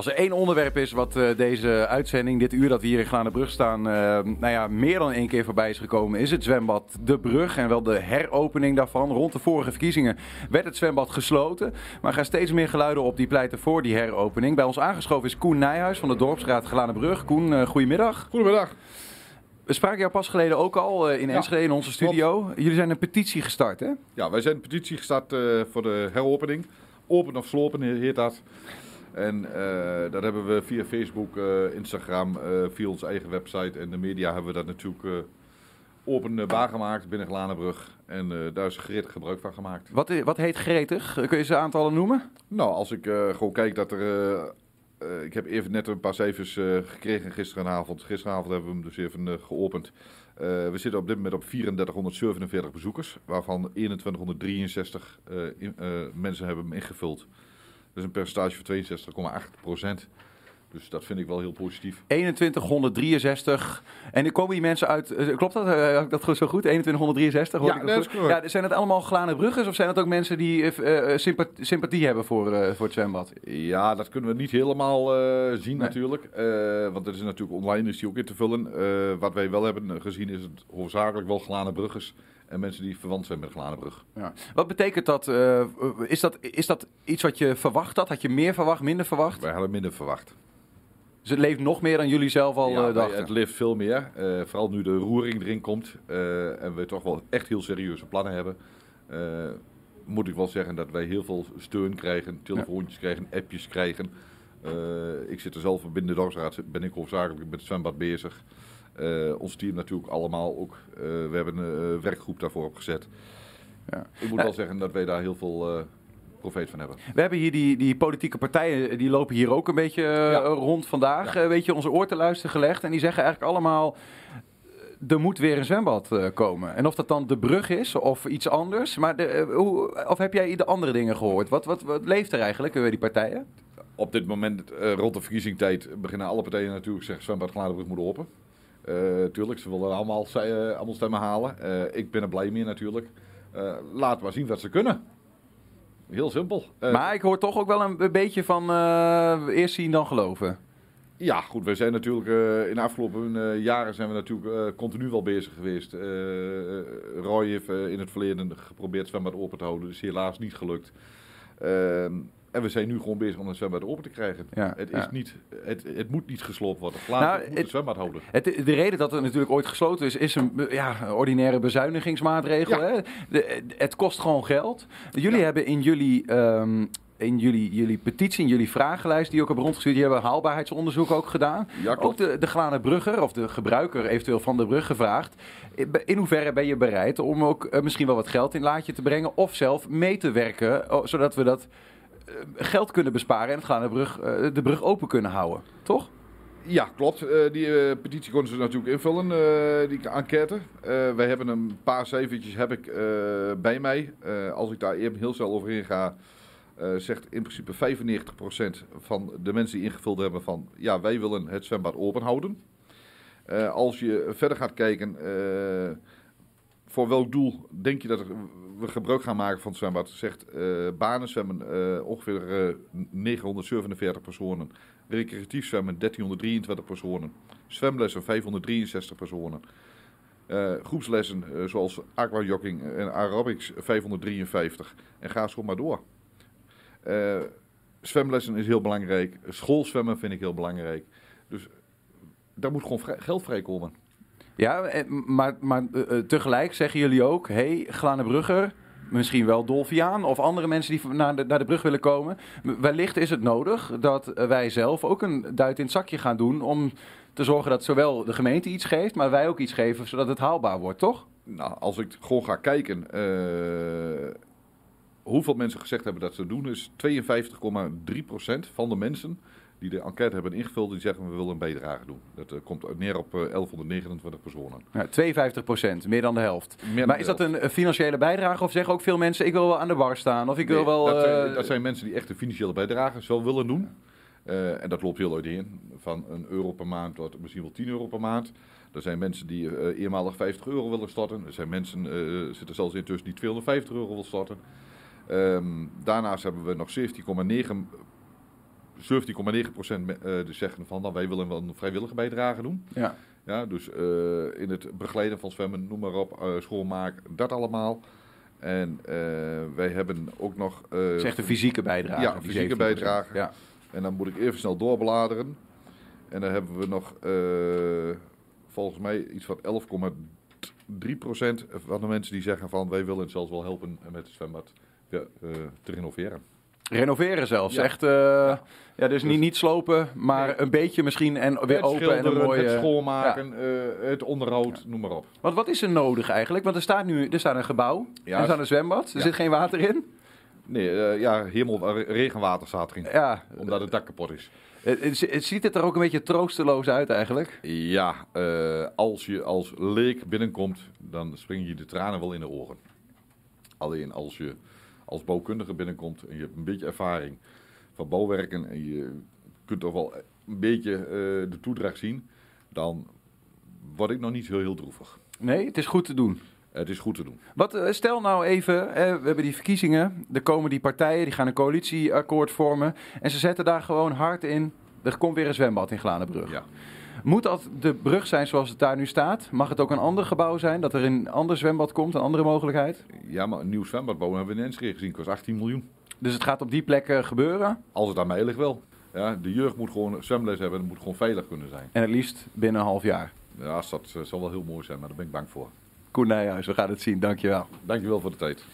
Als er één onderwerp is wat uh, deze uitzending, dit uur dat we hier in Glanenbrug staan, uh, nou ja, meer dan één keer voorbij is gekomen, is het zwembad De Brug en wel de heropening daarvan. Rond de vorige verkiezingen werd het zwembad gesloten, maar er gaan steeds meer geluiden op die pleiten voor die heropening. Bij ons aangeschoven is Koen Nijhuis van de Dorpsraad Glanenbrug. Koen, uh, goedemiddag. Goedemiddag. We spraken jou pas geleden ook al in Enschede in onze studio. Klopt. Jullie zijn een petitie gestart, hè? Ja, wij zijn een petitie gestart voor de heropening. Open of slopen heet dat. En uh, dat hebben we via Facebook, uh, Instagram, uh, via onze eigen website en de media hebben we dat natuurlijk openbaar gemaakt binnen Glanenbrug. En daar is gretig gebruik van gemaakt. Wat, wat heet gretig? Kun je ze aantallen noemen? Nou, als ik gewoon kijk dat er... ik heb even net een paar cijfers gekregen gisteravond. Gisteravond hebben we hem dus even geopend. we zitten op dit moment op 3447 bezoekers, waarvan 2163 in, mensen hebben hem ingevuld. Dat is een percentage van 62,8 procent. Dus dat vind ik wel heel positief. 2163. En er komen die mensen uit. Eh, klopt dat? Uh, dat zo goed? 2163? Ja, dat is goed. Ja, zijn het allemaal glane bruggers of zijn het ook mensen die uh, sympathie, sympathie, hebben voor, uh, voor het zwembad? Ja, dat kunnen we niet helemaal zien nee. natuurlijk. want er is natuurlijk online is die ook in te vullen. wat wij wel hebben gezien is het hoofdzakelijk wel glane bruggers en mensen die verwant zijn met Glanenbrug. Ja. Wat betekent dat, uh, is dat? Is dat iets wat je verwacht had? Had je meer verwacht, minder verwacht? Wij hadden minder verwacht. Dus het leeft nog meer dan jullie zelf al ja, uh, dachten? het leeft veel meer. Uh, vooral nu de roering erin komt en we toch wel echt heel serieuze plannen hebben. moet ik wel zeggen dat wij heel veel steun krijgen, telefoontjes ja. krijgen, appjes krijgen. ik zit er zelf binnen de dorpsraad, ben ik hoofdzakelijk met het zwembad bezig. Uh, ons team natuurlijk allemaal ook. Uh, we hebben een uh, werkgroep daarvoor opgezet. Ja. Ik moet wel zeggen dat wij daar heel veel profeet van hebben. We hebben hier die, die politieke partijen, die lopen hier ook een beetje ja. rond vandaag. Ja. weet je, onze oor te luisteren gelegd. En die zeggen eigenlijk allemaal, er moet weer een zwembad komen. En of dat dan de brug is of iets anders. Maar de, hoe, of heb jij de andere dingen gehoord? Wat, wat, wat leeft er eigenlijk bij die partijen? Op dit moment, rond de verkiezingstijd, beginnen alle partijen natuurlijk zeggen... zwembad Gladenbrug moet open. Uh, tuurlijk, ze willen allemaal, uh, allemaal stemmen halen. Uh, ik ben er blij mee natuurlijk. laat maar zien wat ze kunnen. Heel simpel. maar ik hoor toch ook wel een, beetje van eerst zien dan geloven. Ja, goed. We zijn natuurlijk in de afgelopen jaren zijn we natuurlijk continu wel bezig geweest. Roy heeft in het verleden geprobeerd zwembad open te houden. Dat is helaas niet gelukt. Ehm, en we zijn nu gewoon bezig om het zwembad open te krijgen. Ja, het, is ja. niet, het, het moet niet gesloopt worden. Laat nou, het, het zwembad houden. De reden dat het natuurlijk ooit gesloten is, is een ja, ordinaire bezuinigingsmaatregel. Hè? De, het kost gewoon geld. Jullie hebben in jullie... Um, in jullie, jullie petitie, in jullie vragenlijst die ook hebben rondgestuurd, die hebben haalbaarheidsonderzoek ook gedaan. Ja, ook de, de glane brugger of de gebruiker eventueel van de brug gevraagd. In hoeverre ben je bereid om ook uh, misschien wel wat geld in laadje te brengen of zelf mee te werken, oh, zodat we dat geld kunnen besparen en het gaan de brug, uh, de brug open kunnen houden, toch? Ja, klopt. Uh, die petitie konden ze natuurlijk invullen, die enquête. wij hebben een paar cijfertjes heb ik bij mij. als ik daar even heel snel overheen ga, zegt in principe 95% van de mensen die ingevuld hebben van... ja, wij willen het zwembad open houden. als je verder gaat kijken voor welk doel denk je dat we gebruik gaan maken van het zwembad? Zegt uh, banen zwemmen uh, ongeveer uh, 947 personen. Recreatief zwemmen 1323 personen. Zwemlessen 563 personen. Groepslessen zoals aquajogging en aerobics 553. En ga zo maar door. zwemlessen is heel belangrijk. Schoolzwemmen vind ik heel belangrijk. Dus daar moet gewoon geld vrijkomen. Ja, eh, maar, maar uh, tegelijk zeggen jullie ook: hé, hey, Brugger, misschien wel Dolfiaan of andere mensen die naar de, naar de brug willen komen. Wellicht is het nodig dat wij zelf ook een duit in het zakje gaan doen om te zorgen dat zowel de gemeente iets geeft, maar wij ook iets geven zodat het haalbaar wordt, toch? Nou, als ik gewoon ga kijken. Hoeveel mensen gezegd hebben dat ze doen, is 52,3% van de mensen die de enquête hebben ingevuld, die zeggen we willen een bijdrage doen. Dat uh, komt neer op uh, eh, 1129 personen. Ja, 52 procent, meer dan de helft. Maar is dat een financiële bijdrage of zeggen ook veel mensen ik wil wel aan de bar staan of ik wil wel... Dat zijn, uh, dat zijn, mensen die echt een financiële bijdrage zo willen doen. en dat loopt heel uiteen, van een euro per maand tot misschien wel 10 euro per maand. Er zijn mensen die eenmalig 50 euro willen storten. Er zijn mensen, zitten zelfs intussen die 250 euro willen storten. Um, daarnaast hebben we nog 17,9 17,9% me- eh, dus zeggen van nou, wij willen wel een vrijwillige bijdrage doen. Ja. Ja, dus eh, in het begeleiden van zwemmen, noem maar op, eh, schoonmaak, dat allemaal. En wij hebben ook nog... Het echt een fysieke bijdrage. Ja, fysieke 17%. bijdrage. Ja. En dan moet ik even snel doorbladeren. En dan hebben we nog volgens mij iets van 11,3% van de mensen die zeggen van wij willen zelfs wel helpen met het zwembad te renoveren. Renoveren zelfs. Ja. Echt, eh, ja. dus niet, niet slopen, maar Nee. een beetje misschien en weer het open en een mooie... het schoonmaken, eh, het onderhoud, noem maar op. Want wat is er nodig eigenlijk? Want er staat nu er staat een gebouw, er staat een zwembad, er zit geen water in. Nee, eh, ja, eh, regenwater staat erin. Ja, Omdat het dak kapot is. het, ziet het er ook een beetje troosteloos uit eigenlijk. Ja, als je als leek binnenkomt, dan springen je de tranen wel in de ogen. Alleen als je als bouwkundige binnenkomt en je hebt een beetje ervaring van bouwwerken en je kunt toch wel een beetje eh, de toedracht zien, dan word ik nog niet heel, heel droevig. Nee, het is goed te doen. Het is goed te doen. Wat, eh, stel nou even, hè, we hebben die verkiezingen, er komen die partijen, die gaan een coalitieakkoord vormen en ze zetten daar gewoon hard in. Er komt weer een zwembad in Glanenbrug. Ja. Moet dat de brug zijn zoals het daar nu staat? Mag het ook een ander gebouw zijn? Dat er een ander zwembad komt, een andere mogelijkheid? ja, maar een nieuw zwembad bouwen hebben we in Enschede gezien, kost 18 miljoen. Dus het gaat op die plek gebeuren Als het aan mij ligt wel. Ja, de jeugd moet gewoon zwemles hebben en het moet gewoon veilig kunnen zijn. en het liefst binnen een half jaar. Ja, dat eh, zal wel heel mooi zijn, maar daar ben ik bang voor. Koen Nijhuis, we gaan het zien. Dankjewel. Dankjewel voor de tijd.